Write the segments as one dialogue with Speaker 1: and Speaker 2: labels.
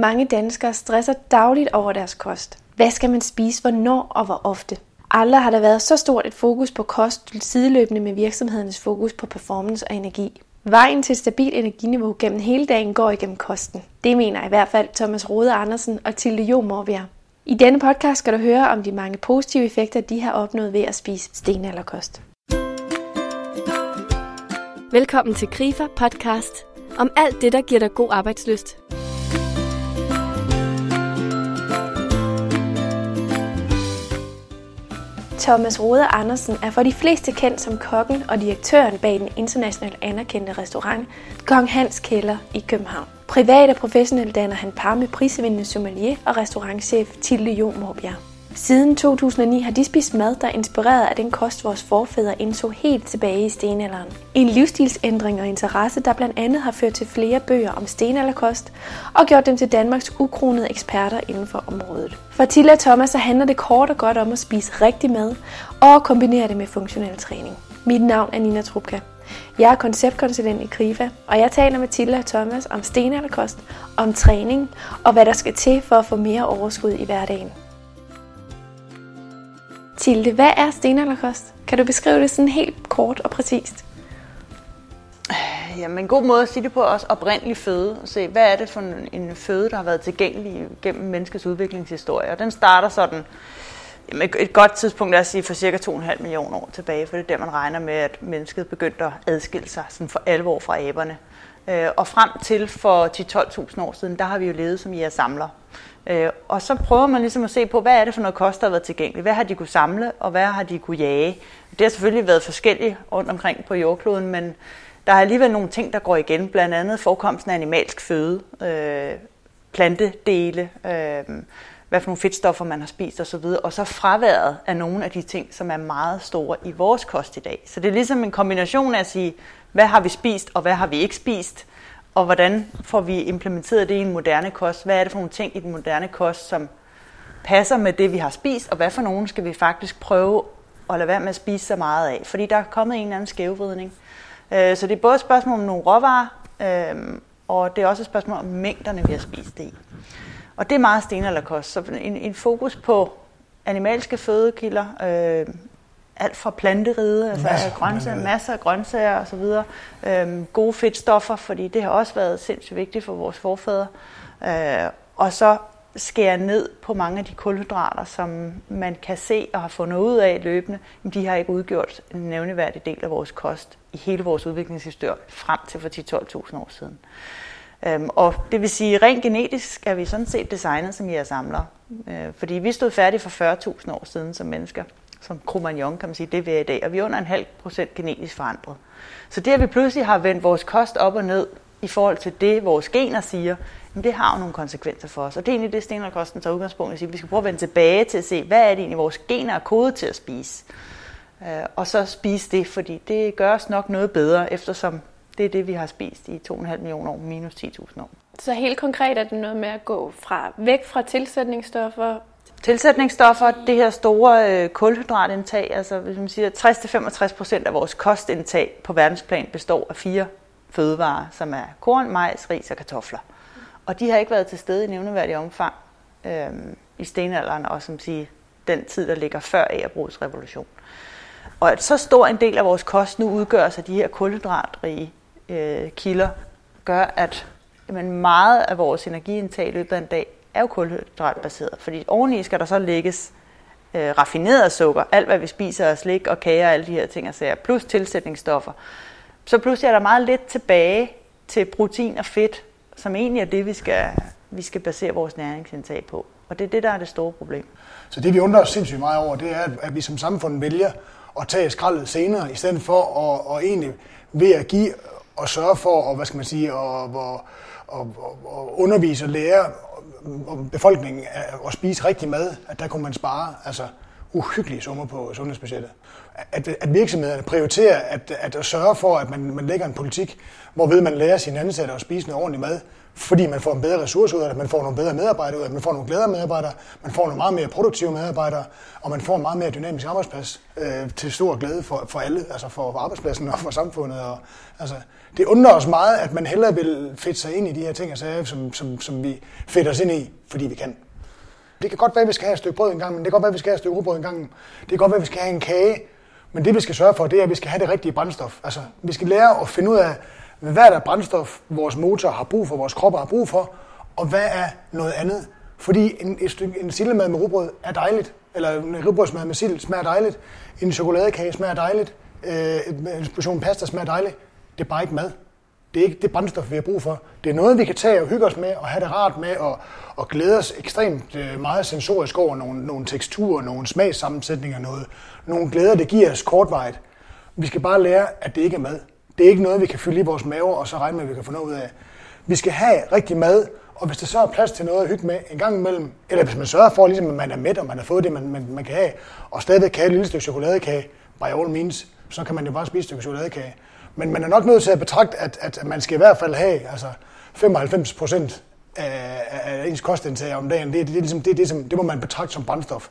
Speaker 1: Mange danskere stresser dagligt over deres kost. Hvad skal man spise, hvornår og hvor ofte? Aldrig har der været så stort et fokus på kost sideløbende med virksomhedernes fokus på performance og energi. Vejen til et stabilt energiniveau gennem hele dagen går igennem kosten. Det mener i hvert fald Thomas Rode Andersen og Tilde Jo Morvær. I denne podcast skal du høre om de mange positive effekter, de har opnået ved at spise stenalderkost. Velkommen til Grifer podcast om alt det, der giver dig god arbejdsløst. Thomas Rode Andersen er for de fleste kendt som kokken og direktøren bag den internationalt anerkendte restaurant Kong Hans Kælder i København. Privat og professionelt danner han par med prisvindende sommelier og restaurantchef Tilde Jo Morbjerg. Siden 2009 har de spist mad, der er inspireret af den kost, vores forfædre indså helt tilbage i stenalderen. En livsstilsændring og interesse, der blandt andet har ført til flere bøger om stenalderkost og gjort dem til Danmarks ukronede eksperter inden for området. For Tilla Thomas så handler det kort og godt om at spise rigtig mad og kombinere det med funktionel træning. Mit navn er Nina Trupka. Jeg er konceptkonsulent i Krifa, og jeg taler med Tilla Thomas om stenalderkost, om træning og hvad der skal til for at få mere overskud i hverdagen. Tilde, hvad er stenalderkost? Kan du beskrive det sådan helt kort og præcist?
Speaker 2: Jamen, en god måde at sige det på er også oprindelig føde. Se, hvad er det for en, føde, der har været tilgængelig gennem menneskets udviklingshistorie? Og den starter sådan, jamen et godt tidspunkt er at sige for cirka 2,5 millioner år tilbage, for det er der, man regner med, at mennesket begyndte at adskille sig sådan for alvor fra aberne. Øh, og frem til for 10-12.000 år siden, der har vi jo levet som jæger-samler. Øh, og så prøver man ligesom at se på, hvad er det for noget kost, der har været tilgængeligt? Hvad har de kunne samle, og hvad har de kunne jage? Det har selvfølgelig været forskelligt rundt omkring på jordkloden, men der er alligevel nogle ting, der går igen. Blandt andet forekomsten af animalsk føde, øh, plantedele, øh, hvad for nogle fedtstoffer man har spist osv., og så fraværet af nogle af de ting, som er meget store i vores kost i dag. Så det er ligesom en kombination af at sige, hvad har vi spist, og hvad har vi ikke spist, og hvordan får vi implementeret det i en moderne kost? Hvad er det for nogle ting i den moderne kost, som passer med det, vi har spist, og hvad for nogle skal vi faktisk prøve at lade være med at spise så meget af? Fordi der er kommet en eller anden skævvridning. Øh, så det er både et spørgsmål om nogle råvarer, øh, og det er også et spørgsmål om mængderne, vi har spist det i. Og det er meget stenalderkost. Så en, en fokus på animalske fødekilder, øh, alt fra planteride, altså masser, grøntsager, masser af grøntsager osv. Øhm, gode fedtstoffer, fordi det har også været sindssygt vigtigt for vores forfædre. Øh, og så skære ned på mange af de kulhydrater, som man kan se og har fundet ud af løbende, men de har ikke udgjort en nævneværdig del af vores kost i hele vores udviklingshistorie frem til for 10-12.000 år siden. Øhm, og det vil sige, rent genetisk er vi sådan set designet som samler. Øh, fordi vi stod færdige for 40.000 år siden som mennesker som Cro-Magnon, kan man sige, det vi er i dag, og vi er under en halv procent genetisk forandret. Så det, at vi pludselig har vendt vores kost op og ned i forhold til det, vores gener siger, jamen det har jo nogle konsekvenser for os. Og det er egentlig det, stenalkosten tager udgangspunkt i. At sige, vi skal prøve at vende tilbage til at se, hvad er det egentlig, vores gener er kodet til at spise. Øh, og så spise det, fordi det gør os nok noget bedre, eftersom det er det, vi har spist i 2,5 millioner år minus 10.000 år.
Speaker 1: Så helt konkret er det noget med at gå fra væk fra tilsætningsstoffer
Speaker 2: Tilsætningsstoffer, det her store øh, kulhydratindtag, altså hvis man siger 60-65 procent af vores kostindtag på verdensplan består af fire fødevarer, som er korn, majs, ris og kartofler. Og de har ikke været til stede i nævneværdig omfang øh, i stenalderen, og som siger, den tid, der ligger før Agerbrugets revolution. Og at så stor en del af vores kost nu udgøres af de her kulhydratrige øh, kilder, gør, at jamen, meget af vores energiindtag i løbet af en dag er jo kulhydratbaseret, fordi oveni skal der så lægges øh, raffineret sukker, alt hvad vi spiser, slik og kager og alle de her ting og sager, plus tilsætningsstoffer. Så pludselig er der meget lidt tilbage til protein og fedt, som egentlig er det, vi skal, vi skal basere vores næringsindtag på. Og det er det, der er det store problem.
Speaker 3: Så det, vi undrer os sindssygt meget over, det er, at vi som samfund vælger at tage skraldet senere, i stedet for at, og egentlig ved at give og sørge for, og hvad skal man sige, og, og, og, og undervise og lære befolkningen øh, at spise rigtig mad, at der kunne man spare altså, uhyggelige summer på sundhedsbudgettet. At, at virksomhederne prioriterer at, at, sørge for, at man, man lægger en politik, hvor ved man lærer sine ansatte at spise noget ordentligt mad, fordi man får en bedre ressource ud af det, man får nogle bedre medarbejdere ud af det, man får nogle glædere medarbejdere, man får nogle meget mere produktive medarbejdere, og man får en meget mere dynamisk arbejdsplads øh, til stor glæde for, for alle, altså for arbejdspladsen og for samfundet. Og, altså, det undrer os meget, at man hellere vil fedte sig ind i de her ting og sager, som, som, som vi fedter os ind i, fordi vi kan. Det kan godt være, at vi skal have et stykke brød en gang, men det kan godt være, at vi skal have et stykke rugbrød en gang. Det kan godt være, at vi skal have en kage, men det vi skal sørge for, det er, at vi skal have det rigtige brændstof. Altså, vi skal lære at finde ud af, hvad er der brændstof, vores motor har brug for, vores kroppe har brug for, og hvad er noget andet. Fordi en, et stykke, en sillemad med rugbrød er dejligt, eller en rugbrødsmad med sild smager dejligt, en chokoladekage smager dejligt, øh, en portion pasta smager dejligt. Det er bare ikke mad. Det er ikke det brændstof, vi har brug for. Det er noget, vi kan tage og hygge os med, og have det rart med, og, og glæde os ekstremt øh, meget sensorisk over nogle, nogle teksturer, nogle smagssammensætninger, noget, nogle glæder, det giver os kortvarigt. Vi skal bare lære, at det ikke er mad. Det er ikke noget, vi kan fylde i vores maver, og så regne med, at vi kan få noget ud af. Vi skal have rigtig mad, og hvis der så er plads til noget at hygge med en gang imellem, eller hvis man sørger for, ligesom, at man er mæt, og man har fået det, man, man, man kan have, og stadigvæk kan have et lille stykke chokoladekage, by all means, så kan man jo bare spise et stykke chokoladekage. Men man er nok nødt til at betragte, at, at man skal i hvert fald have altså 95 procent af, af ens kostindtag om dagen. Det, det, ligesom, det, det, det, det, det, det må man betragte som brændstof.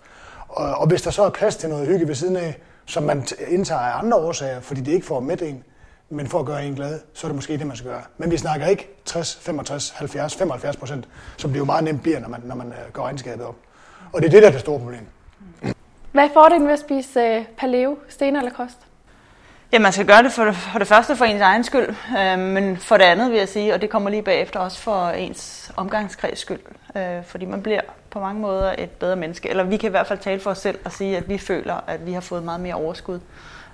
Speaker 3: Og, og hvis der så er plads til noget hygge ved siden af, som man indtager af andre årsager, fordi det ikke får med en, men for at gøre en glad, så er det måske det, man skal gøre. Men vi snakker ikke 60, 65, 70, 75 procent, som det jo meget nemt bliver, når man, når man øh, går regnskabet op. Og det er det, der er det store problem.
Speaker 1: Hvad er fordelen ved at spise uh, paleo, sten eller kost?
Speaker 2: Ja, man skal gøre det for, det for det første for ens egen skyld, øh, men for det andet vil jeg sige, og det kommer lige bagefter også for ens omgangskreds skyld, øh, fordi man bliver på mange måder et bedre menneske. Eller vi kan i hvert fald tale for os selv og sige, at vi føler, at vi har fået meget mere overskud.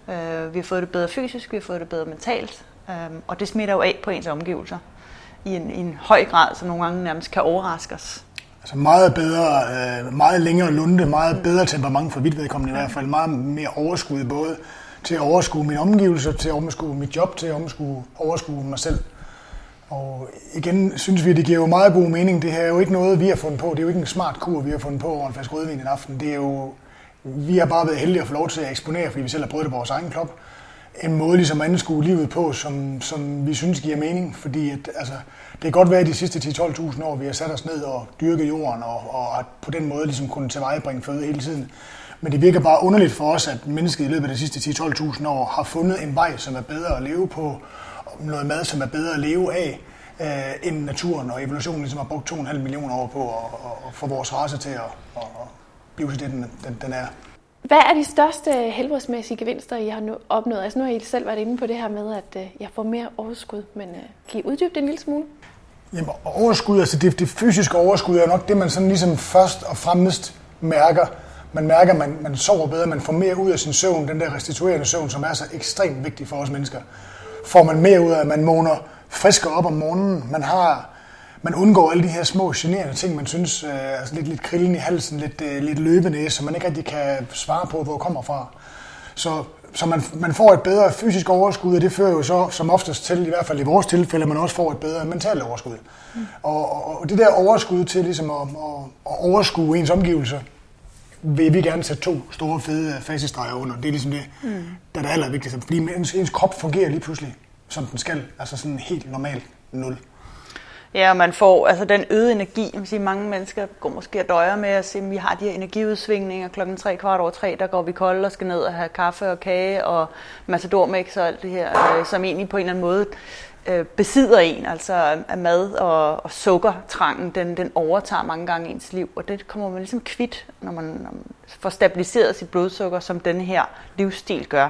Speaker 2: Øh, vi har fået det bedre fysisk, vi har fået det bedre mentalt, øh, og det smitter jo af på ens omgivelser i en, i en høj grad, så nogle gange nærmest kan overraske os.
Speaker 3: Altså meget bedre, øh, meget længere lunde, meget bedre temperament for vidt vedkommende i hvert fald, meget mere overskud både til at overskue mine omgivelser, til at overskue mit job, til at overskue, overskue mig selv. Og igen synes vi, at det giver jo meget god mening. Det her er jo ikke noget, vi har fundet på. Det er jo ikke en smart kur, vi har fundet på over en flaske rødvin en aften. Det er jo, vi har bare været heldige at få lov til at eksponere, fordi vi selv har prøvet det på vores egen klub, En måde ligesom at anskue livet på, som, som vi synes giver mening. Fordi at, altså, det kan godt være, at de sidste 10-12.000 år, vi har sat os ned og dyrket jorden, og, og at på den måde ligesom kunne tilvejebringe føde hele tiden. Men det virker bare underligt for os, at mennesket i løbet af de sidste 10-12.000 år har fundet en vej, som er bedre at leve på, noget mad, som er bedre at leve af, øh, end naturen og evolutionen ligesom har brugt 2,5 millioner år på at, at få vores race til at, at blive til det, den, den, den er.
Speaker 1: Hvad er de største helbredsmæssige gevinster, I har nu opnået? Altså nu har I selv været inde på det her med, at øh, jeg får mere overskud, men øh, kan I uddybe det en lille smule?
Speaker 3: Jamen overskud, altså det, det fysiske overskud er nok det, man sådan ligesom først og fremmest mærker, man mærker, at man, man sover bedre, man får mere ud af sin søvn, den der restituerende søvn, som er så ekstremt vigtig for os mennesker. Får man mere ud af, at man måner friskere op om morgenen, man har man undgår alle de her små generende ting, man synes, øh, altså lidt, lidt krillen i halsen, lidt, øh, lidt løbenæse, som man ikke rigtig kan svare på, hvor kommer fra. Så, så man, man får et bedre fysisk overskud, og det fører jo så som oftest til, i hvert fald i vores tilfælde, at man også får et bedre mentalt overskud. Mm. Og, og, og det der overskud til ligesom at, at, at overskue ens omgivelser, vil vi gerne sætte to store fede fasestreger under. Det er ligesom det, mm. der er det allervigtigste. Fordi ens, ens krop fungerer lige pludselig, som den skal. Altså sådan helt normalt nul.
Speaker 2: Ja, og man får altså den øgede energi. Man siger, mange mennesker går måske og døjer med at sige, at vi har de her energiudsvingninger klokken tre kvart over tre, der går vi kold og skal ned og have kaffe og kage og matadormix og alt det her, øh, som egentlig på en eller anden måde øh, besidder en, altså af mad og, og sukkertrangen, den, den overtager mange gange ens liv, og det kommer man ligesom kvidt, når man, når man får stabiliseret sit blodsukker, som den her livsstil gør.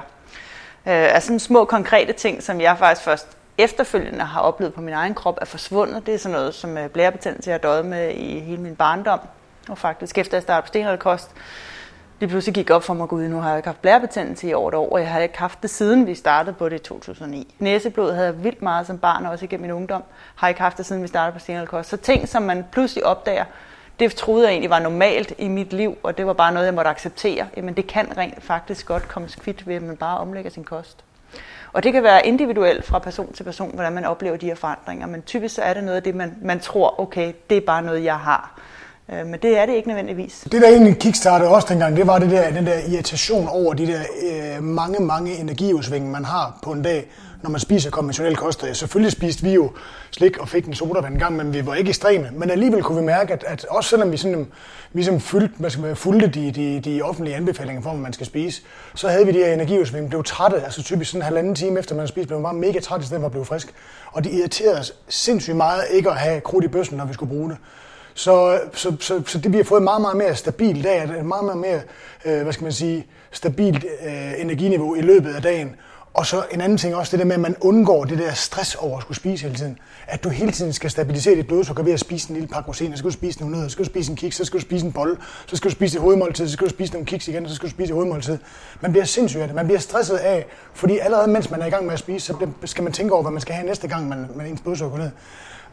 Speaker 2: Øh, altså sådan små konkrete ting, som jeg faktisk først efterfølgende har oplevet på min egen krop, er forsvundet. Det er sådan noget, som øh, blærebetændelse jeg har døjet med i hele min barndom, og faktisk efter jeg startede på stenalderkost, lige pludselig gik op for mig, gud, nu har jeg ikke haft blærebetændelse i over et år, og jeg har ikke haft det siden vi startede på det i 2009. Næseblod havde jeg vildt meget som barn, og også igennem min ungdom, har jeg ikke haft det siden vi startede på stenalderkost. Så ting, som man pludselig opdager, det troede jeg egentlig var normalt i mit liv, og det var bare noget, jeg måtte acceptere. Jamen det kan rent faktisk godt komme kvidt ved, at man bare omlægger sin kost. Og det kan være individuelt fra person til person, hvordan man oplever de her forandringer, men typisk så er det noget af det, man, man tror, okay, det er bare noget, jeg har. Øh, men det er det ikke nødvendigvis.
Speaker 3: Det der egentlig kickstartede også dengang, det var det der, den der irritation over de der øh, mange, mange energiudsving, man har på en dag, når man spiser konventionel kost. Og selvfølgelig spiste vi jo slik og fik en sodavand en gang, men vi var ikke ekstreme. Men alligevel kunne vi mærke, at, at også selvom vi sådan, ligesom sådan fulgte, man skal, fulgte de, de, de offentlige anbefalinger for, hvad man skal spise, så havde vi de her energiudsving, blev trætte, altså typisk sådan en halvanden time efter man havde spist, blev man bare mega træt, i stedet for at blive frisk. Og det irriterede os sindssygt meget ikke at have krudt i bøssen, når vi skulle bruge det. Så, så, så, så det vi har fået meget, meget mere stabilt dag, et meget, meget mere, øh, hvad skal man sige, stabilt øh, energiniveau i løbet af dagen. Og så en anden ting også, det der med, at man undgår det der stress over at skulle spise hele tiden. At du hele tiden skal stabilisere dit blodsukker ved at spise en lille pakke rosiner, så skal du spise nogle nødder, så skal du spise en kiks, så skal du spise en bolle, så skal du spise et hovedmåltid, så skal du spise nogle kiks igen, så skal du spise et hovedmåltid. Man bliver sindssyg af det, man bliver stresset af, fordi allerede mens man er i gang med at spise, så skal man tænke over, hvad man skal have næste gang, man, man ens blodsukker ned.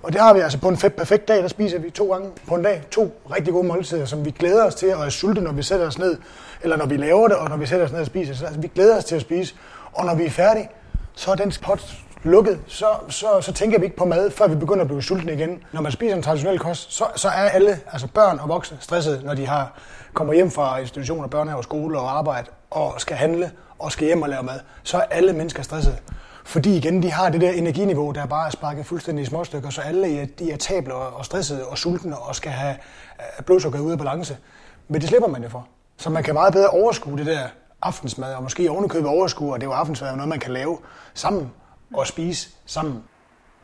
Speaker 3: Og det har vi altså på en perfekt dag, der spiser vi to gange på en dag. To rigtig gode måltider, som vi glæder os til at sulte, når vi sætter os ned. Eller når vi laver det, og når vi sætter os ned og spiser. Så altså, vi glæder os til at spise. Og når vi er færdige, så er den pot lukket. Så, så, så tænker vi ikke på mad, før vi begynder at blive sultne igen. Når man spiser en traditionel kost, så, så er alle, altså børn og voksne, stressede, når de har kommer hjem fra institutioner, børnehave, skole og arbejde, og skal handle og skal hjem og lave mad. Så er alle mennesker stressede. Fordi igen, de har det der energiniveau, der bare er sparket fuldstændig i småstykker, så alle er, irritable og stressede og sultne og skal have øh, blodsukkeret ude af balance. Men det slipper man jo for. Så man kan meget bedre overskue det der aftensmad, og måske ovenikøbet overskue, og det var aftensmad noget, man kan lave sammen og spise sammen.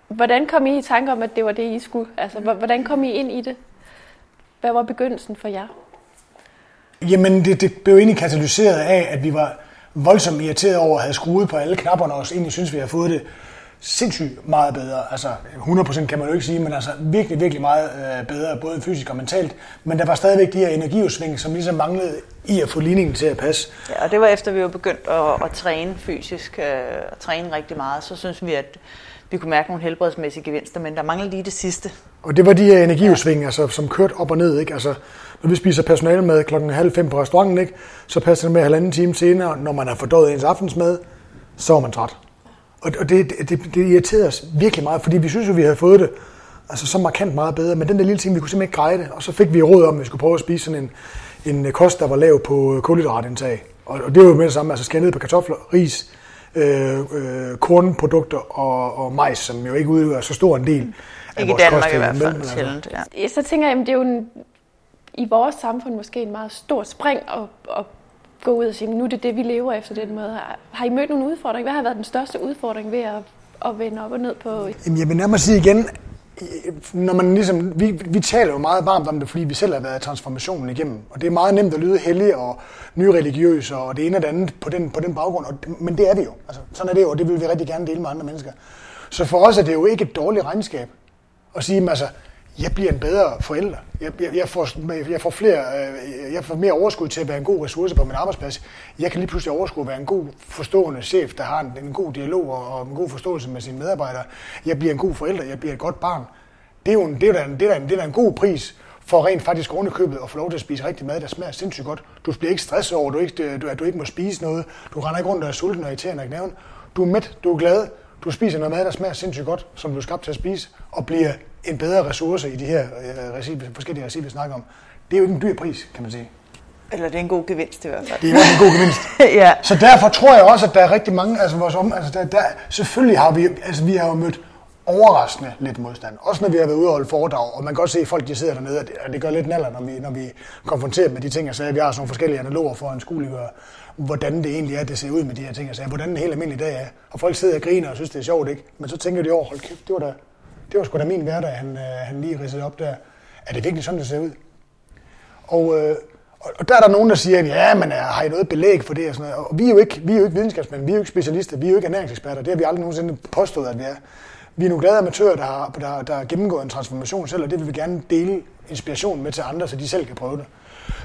Speaker 1: Hvordan kom I i tanke om, at det var det, I skulle? Altså, hvordan kom I ind i det? Hvad var begyndelsen for jer?
Speaker 3: Jamen, det, det blev egentlig katalyseret af, at vi var voldsomt irriteret over at have skruet på alle knapperne, og egentlig synes, vi har fået det sindssygt meget bedre. Altså 100% kan man jo ikke sige, men altså virkelig, virkelig meget øh, bedre, både fysisk og mentalt. Men der var stadigvæk de her energiudsving, som ligesom manglede i at få ligningen til at passe.
Speaker 2: Ja, og det var efter, vi var begyndt at, at træne fysisk, øh, at træne rigtig meget, så synes vi, at vi kunne mærke nogle helbredsmæssige gevinster, men der manglede lige det sidste.
Speaker 3: Og det var de her energiudsving, ja. altså, som kørte op og ned. Ikke? Altså, når vi spiser personale med klokken halv fem på restauranten, ikke? så passer det med halvanden time senere, når man har fordøjet ens aftensmad, så er man træt. Og, og det, det, det, det irriterede os virkelig meget, fordi vi synes jo, vi havde fået det altså, så markant meget bedre, men den der lille ting, vi kunne simpelthen ikke greje det, og så fik vi råd om, at vi skulle prøve at spise sådan en, en kost, der var lav på kulhydratindtag. Og, og det var jo med det samme, altså skære ned på kartofler, ris, øh, øh, kornprodukter og, og majs, som jo ikke udgør så stor en del af
Speaker 2: ikke
Speaker 3: vores
Speaker 2: Danmark
Speaker 3: kost.
Speaker 2: i hvert fald
Speaker 3: altså.
Speaker 2: sjældent, ja.
Speaker 1: Så tænker jeg, at det er jo en, i vores samfund måske en meget stor spring at, at gå ud og sige, nu er det det, vi lever efter den måde. Har, I mødt nogle udfordringer? Hvad har været den største udfordring ved at, at vende op og ned på?
Speaker 3: Jamen, jeg vil nærmere sige igen, når man ligesom, vi, vi taler jo meget varmt om det, fordi vi selv har været transformationen igennem. Og det er meget nemt at lyde hellig og nyreligiøs og det ene og det andet på den, på den baggrund. Og, men det er vi jo. Altså, sådan er det jo, og det vil vi rigtig gerne dele med andre mennesker. Så for os er det jo ikke et dårligt regnskab at sige, altså, jeg bliver en bedre forælder. Jeg, jeg, jeg, får, jeg, får flere, øh, jeg får mere overskud til at være en god ressource på min arbejdsplads. Jeg kan lige pludselig overskue at være en god forstående chef, der har en, en god dialog og, og en god forståelse med sine medarbejdere. Jeg bliver en god forælder, jeg bliver et godt barn. Det er jo en, det er da en, det er en, det er da en god pris for rent faktisk ovenikøbet og få lov til at spise rigtig mad, der smager sindssygt godt. Du bliver ikke stresset over, at du ikke, du, at du ikke må spise noget. Du render ikke rundt og er sulten og irriterende og knæven. Du er mæt, du er glad, du spiser noget mad, der smager sindssygt godt, som du er skabt til at spise, og bliver en bedre ressource i de her øh, regi, forskellige regi, vi snakker om. Det er jo ikke en dyr pris, kan man sige.
Speaker 2: Eller det er en god gevinst i hvert fald.
Speaker 3: Det er en god gevinst.
Speaker 2: ja.
Speaker 3: Så derfor tror jeg også, at der er rigtig mange, altså vores om, altså der, der, selvfølgelig har vi, altså vi har jo mødt overraskende lidt modstand. Også når vi har været ude og holde foredrag, og man kan godt se, at folk de sidder dernede, og det, og det gør lidt naller, når vi, når vi konfronterer med de ting, og så vi har sådan nogle forskellige analoger for en skueliggør, hvordan det egentlig er, det ser ud med de her ting, og sager, hvordan en helt almindelig dag er. Og folk sidder og griner og synes, det er sjovt, ikke? Men så tænker de over, hold kæft, det var da, det var sgu da min hverdag, han, øh, han lige ridsede op der. Er det virkelig sådan, det ser ud? Og, øh, og der er der nogen, der siger, ja, men øh, har I noget belæg for det og sådan noget? Og vi er jo ikke, vi er jo ikke videnskabsmænd, vi er jo ikke specialister, vi er jo ikke ernæringseksperter. Det har vi aldrig nogensinde påstået, at vi er. Vi er nogle glade amatører, der har, der, der har gennemgået en transformation selv, og det vil vi gerne dele inspiration med til andre, så de selv kan prøve det.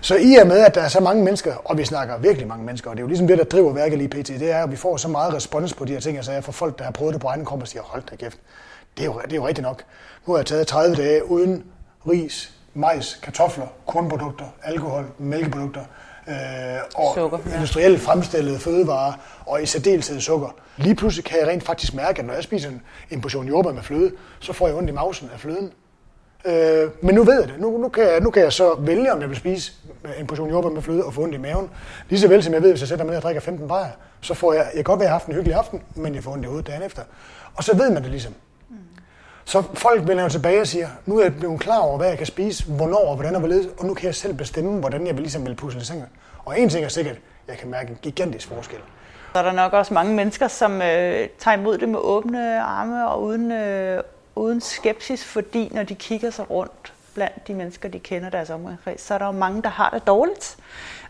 Speaker 3: Så i og med, at der er så mange mennesker, og vi snakker virkelig mange mennesker, og det er jo ligesom det, der driver værket lige pt, det er, at vi får så meget respons på de her ting, altså jeg får folk, der har prøvet det på egen krop og siger, hold da kæft, det er, jo, det er jo rigtigt nok. Nu har jeg taget 30 dage uden ris, majs, kartofler, kornprodukter, alkohol, mælkeprodukter, øh, og
Speaker 2: sukker, ja.
Speaker 3: industrielt fremstillede fødevarer, og i særdeleshed sukker. Lige pludselig kan jeg rent faktisk mærke, at når jeg spiser en, en portion jordbær med fløde, så får jeg ondt i mausen af fløden. Øh, men nu ved jeg det. Nu, nu, kan jeg, nu kan jeg så vælge, om jeg vil spise en portion jordbær med fløde og få ondt i maven. Lige så vel som jeg ved, hvis jeg sætter mig ned og drikker 15 bajer, så får jeg, jeg kan godt være, at jeg har haft en hyggelig aften, men jeg får ondt i hovedet dagen efter. Og så ved man det ligesom. Så folk vender jo tilbage og siger, nu er jeg blevet klar over, hvad jeg kan spise, hvornår og hvordan og hvorledes, og nu kan jeg selv bestemme, hvordan jeg vil, ligesom vil pusle sengen. Og en ting er sikkert, jeg kan mærke en gigantisk forskel.
Speaker 2: Så er der nok også mange mennesker, som øh, tager imod det med åbne arme og uden, øh, uden skepsis, fordi når de kigger sig rundt blandt de mennesker, de kender deres omgangskreds, så er der jo mange, der har det dårligt.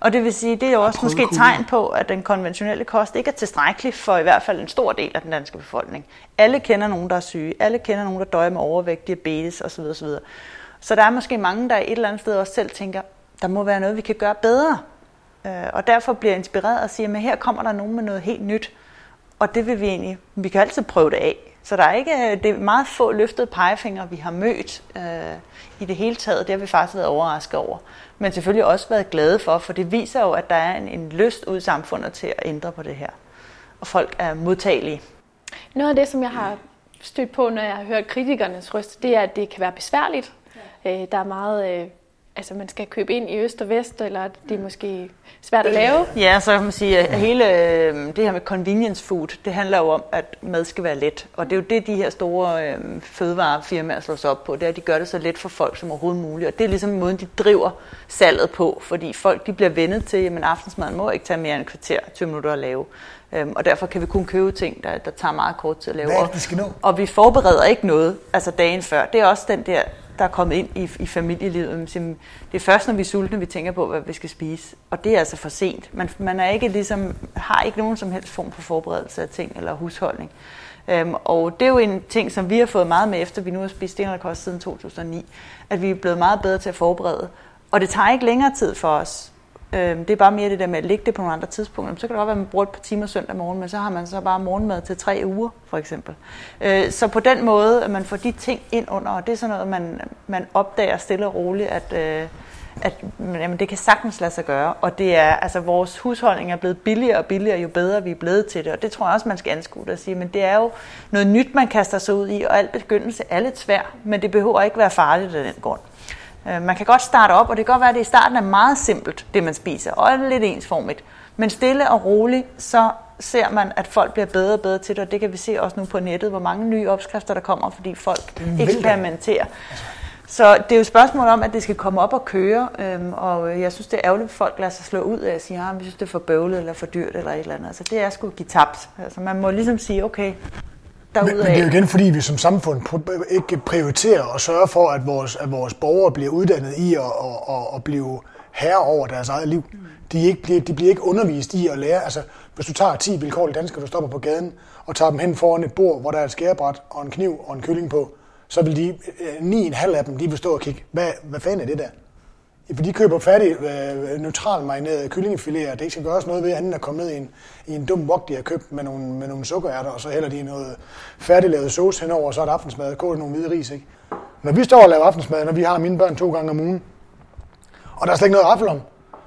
Speaker 2: Og det vil sige, det er jo også måske et tegn på, at den konventionelle kost ikke er tilstrækkelig for i hvert fald en stor del af den danske befolkning. Alle kender nogen, der er syge. Alle kender nogen, der døjer med overvægt, diabetes osv. osv. Så der er måske mange, der et eller andet sted også selv tænker, der må være noget, vi kan gøre bedre. Øh, og derfor bliver inspireret og siger, at her kommer der nogen med noget helt nyt. Og det vil vi egentlig, vi kan altid prøve det af. Så der er ikke, det er meget få løftede pegefingre, vi har mødt øh, i det hele taget. Det har vi faktisk været overrasket over. Men selvfølgelig også været glade for, for det viser jo, at der er en, en lyst ud i samfundet til at ændre på det her. Og folk er modtagelige.
Speaker 1: Noget af det, som jeg har stødt på, når jeg har hørt kritikernes røst, det er, at det kan være besværligt. Ja. Øh, der er meget... Øh, altså man skal købe ind i øst og vest, eller det er måske svært at lave?
Speaker 2: Ja, så kan man sige, at hele øh, det her med convenience food, det handler jo om, at mad skal være let. Og det er jo det, de her store øh, fødevarefirmaer slår sig op på, det er, at de gør det så let for folk som overhovedet muligt. Og det er ligesom måden, de driver salget på, fordi folk de bliver vendet til, at aftensmaden må ikke tage mere end et kvarter, 20 minutter at lave. Øhm, og derfor kan vi kun købe ting, der, der tager meget kort tid at lave.
Speaker 3: Hvad er det, vi skal nå?
Speaker 2: Og vi forbereder ikke noget, altså dagen før. Det er også den der der er kommet ind i, i familielivet. Det er først, når vi er sultne, vi tænker på, hvad vi skal spise. Og det er altså for sent. Man, man er ikke ligesom, har ikke nogen som helst form for forberedelse af ting eller husholdning. Øhm, og det er jo en ting, som vi har fået meget med, efter vi nu har spist stenrekost siden 2009, at vi er blevet meget bedre til at forberede. Og det tager ikke længere tid for os Øh, det er bare mere det der med at lægge det på nogle andre tidspunkter. Så kan det godt være, at man bruger et par timer søndag morgen, men så har man så bare morgenmad til tre uger, for eksempel. Øh, så på den måde, at man får de ting ind under, og det er sådan noget, man, man opdager stille og roligt, at, øh, at jamen, det kan sagtens lade sig gøre. Og det er, altså vores husholdning er blevet billigere og billigere, jo bedre vi er blevet til det. Og det tror jeg også, man skal anskue det og sige. Men det er jo noget nyt, man kaster sig ud i, og alt begyndelse er lidt svært, men det behøver ikke være farligt af den grund. Øh, man kan godt starte op, og det kan godt være, at det i starten er meget simpelt, det man spiser, og er lidt ensformigt. Men stille og roligt, så ser man, at folk bliver bedre og bedre til det, og det kan vi se også nu på nettet, hvor mange nye opskrifter der kommer, fordi folk eksperimenterer. Så det er jo et spørgsmål om, at det skal komme op og køre, øhm, og jeg synes, det er ærgerligt, at folk lader sig slå ud af at sige, at ah, vi synes, det er for bøvlet eller for dyrt eller et eller andet. Altså det er sgu give tabt. Altså man må ligesom sige, okay,
Speaker 3: men, men det er jo igen, fordi vi som samfund ikke prioriterer og sørger for, at vores, at vores borgere bliver uddannet i at, at, at, at blive herre over deres eget liv. De, ikke, de bliver ikke undervist i at lære. Altså, hvis du tager 10 vilkårlige danskere, du stopper på gaden, og tager dem hen foran et bord, hvor der er et skærebræt og en kniv og en kylling på, så vil de, 9,5 øh, af dem, de vil stå og kigge, hvad, hvad fanden er det der? For de køber færdig øh, neutral marineret kyllingefiléer. Det ikke skal gøres noget ved, andet at komme ned i en, i en dum wok, de har købt med nogle, med nogle sukkerærter, og så hælder de noget færdiglavet sauce henover, og så er det aftensmad, koger nogle hvide ris. Ikke? Når vi står og laver aftensmad, når vi har mine børn to gange om ugen, og der er slet ikke noget at om,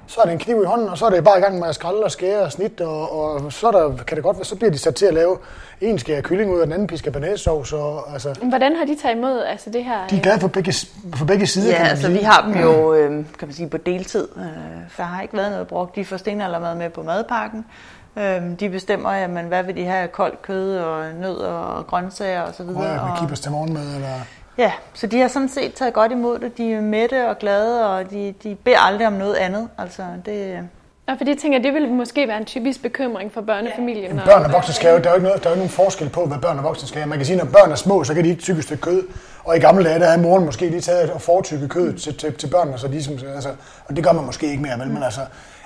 Speaker 3: så er det en kniv i hånden, og så er det bare i gang med at skralde og skære og snit, og, og så, der, kan det godt være, så bliver de sat til at lave en skære kylling ud, og den anden pisker banæssovs. Og, altså,
Speaker 1: Hvordan har de taget imod altså det her?
Speaker 3: De er glade for begge, for begge sider,
Speaker 2: Ja, kan man altså sige. vi har dem jo øh, kan man sige, på deltid. Øh, der har ikke været noget brugt. De får stenaldermad med på madpakken. Øh, de bestemmer, jamen, hvad vil de have, koldt kød og nødder og grøntsager osv. Og,
Speaker 3: ja, med kippers til morgenmad, eller...
Speaker 2: Ja, så de har sådan set taget godt imod det. De er mætte og glade, og de, de beder aldrig om noget andet. Altså, det,
Speaker 1: Ja, for det tænker det vil måske være en typisk bekymring for børnefamilien.
Speaker 3: Ja. Børn og voksne skal jo, der er jo ikke, noget, der er jo ikke nogen forskel på, hvad børn og voksne skal. Man kan sige, når børn er små, så kan de ikke tykke et stykke kød. Og i gamle dage, der havde moren måske lige taget og fortykket kød til, til, til børnene, så de, som, altså, og det gør man måske ikke mere, vel? Men altså,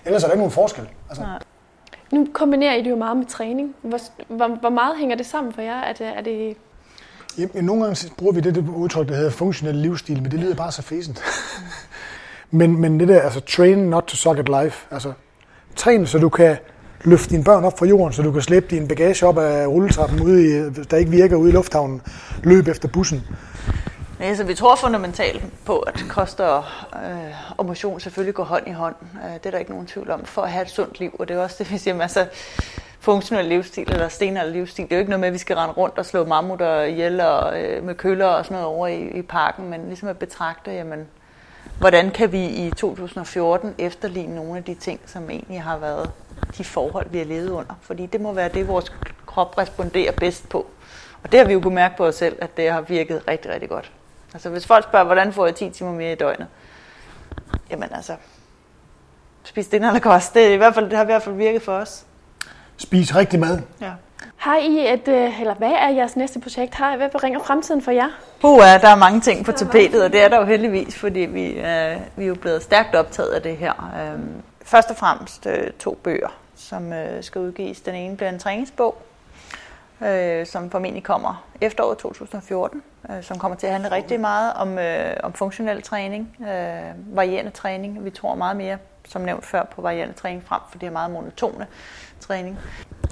Speaker 3: ellers er der ikke nogen forskel. Altså. Nej.
Speaker 1: Nu kombinerer I det jo meget med træning. Hvor, hvor, hvor meget hænger det sammen for jer? Er det, er det
Speaker 3: Jamen, nogle gange bruger vi det, det udtryk, der hedder funktionel livsstil, men det lyder bare så fæsent. men, men det der, altså train not to suck at life, altså træn, så du kan løfte dine børn op fra jorden, så du kan slæbe din bagage op af rulletrappen, ude i, der ikke virker ude i lufthavnen, løb efter bussen.
Speaker 2: Ja, så vi tror fundamentalt på, at kost og, øh, og motion selvfølgelig går hånd i hånd. Øh, det er der ikke nogen tvivl om, for at have et sundt liv. Og det er også det, vi siger, altså, funktionel livsstil eller stenalder livsstil. Det er jo ikke noget med, at vi skal rende rundt og slå mammutter ihjel og, øh, med køller og sådan noget over i, i parken, men ligesom at betragte, jamen, hvordan kan vi i 2014 efterligne nogle af de ting, som egentlig har været de forhold, vi har levet under. Fordi det må være det, vores krop responderer bedst på. Og det har vi jo kunnet mærke på os selv, at det har virket rigtig, rigtig godt. Altså hvis folk spørger, hvordan får jeg 10 timer mere i døgnet? Jamen altså, spis det eller kost. Det, er i hvert fald, det har i hvert fald virket for os.
Speaker 3: Spis rigtig mad.
Speaker 2: Ja.
Speaker 1: Har I et, øh, eller hvad er jeres næste projekt? Har I, hvad bringer fremtiden for jer?
Speaker 2: Puh, ja, der er mange ting på tapetet, og det er der jo heldigvis, fordi vi, øh, vi er jo blevet stærkt optaget af det her. Øh, først og fremmest øh, to bøger, som øh, skal udgives. Den ene bliver en træningsbog, øh, som formentlig kommer efteråret 2014, øh, som kommer til at handle rigtig meget om, øh, om funktionel træning, øh, varierende træning. Vi tror meget mere, som nævnt før, på varierende træning frem, for det er meget monotone træning.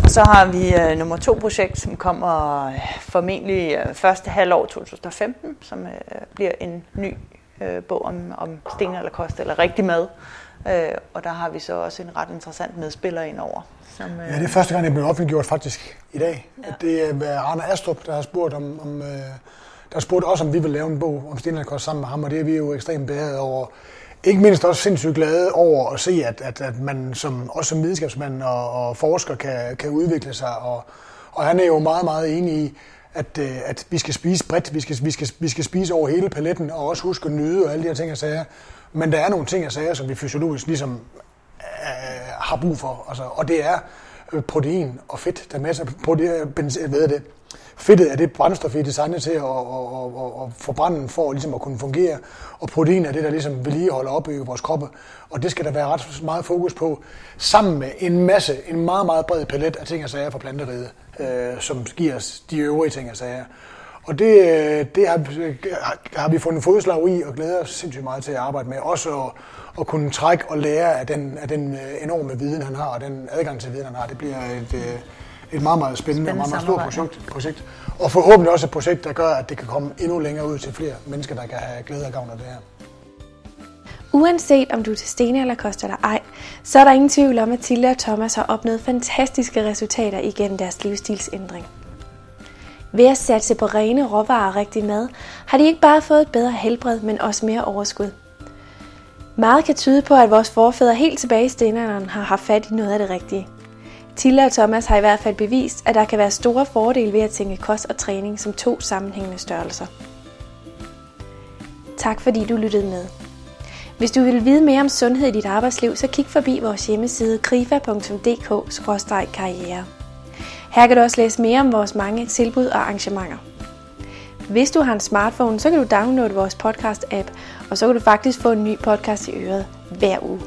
Speaker 2: Så har vi øh, nummer to projekt, som kommer øh, formentlig øh, første halvår 2015, som øh, bliver en ny øh, bog om, om sten eller kost eller rigtig mad. Øh, og der har vi så også en ret interessant medspiller ind over.
Speaker 3: Som, øh... Ja, det er første gang, det blev offentliggjort faktisk i dag. Ja. Det er Arne Astrup, der har spurgt om, om øh, der har spurgt os, om vi vil lave en bog om sten eller kost sammen med ham, og det er vi jo ekstremt behaget over ikke mindst også sindssygt glade over at se, at, at, at man som, også som videnskabsmand og, og forsker kan, kan udvikle sig. Og, og han er jo meget, meget enig i, at, øh, at vi skal spise bredt, vi skal, vi, skal, vi skal spise over hele paletten, og også huske at nyde og alle de her ting og sager. Men der er nogle ting og sager, som vi fysiologisk ligesom øh, har brug for. Altså, og det er øh, protein og fedt, der er masser af protein, ved det, Fedtet er det brændstof, vi er designet til at, at, at, at forbrænde for ligesom at kunne fungere, og protein er det, der ligesom vedligeholder og opbygger vores kroppe. Og det skal der være ret meget fokus på, sammen med en masse, en meget, meget bred palet af ting og sager fra planteriget, øh, som giver os de øvrige ting og sager. Og det, øh, det har, har vi fundet fodslag i og glæder os sindssygt meget til at arbejde med. Også at, at kunne trække og lære af den, af den øh, enorme viden, han har, og den adgang til viden, han har. Det bliver et, øh, et meget, meget spændende, spændende og meget, meget stort projekt, projekt. Og forhåbentlig også et projekt, der gør, at det kan komme endnu længere ud til flere mennesker, der kan have glæde og gavn af det her.
Speaker 1: Uanset om du er til Stene eller Kost eller ej, så er der ingen tvivl om, at Tilde og Thomas har opnået fantastiske resultater igennem deres livsstilsændring. Ved at satse på rene råvarer og rigtig mad, har de ikke bare fået et bedre helbred, men også mere overskud. Meget kan tyde på, at vores forfædre helt tilbage i stenalderen har haft fat i noget af det rigtige – Tilla og Thomas har i hvert fald bevist, at der kan være store fordele ved at tænke kost og træning som to sammenhængende størrelser. Tak fordi du lyttede med. Hvis du vil vide mere om sundhed i dit arbejdsliv, så kig forbi vores hjemmeside krifa.dk-karriere. Her kan du også læse mere om vores mange tilbud og arrangementer. Hvis du har en smartphone, så kan du downloade vores podcast-app, og så kan du faktisk få en ny podcast i øret hver uge.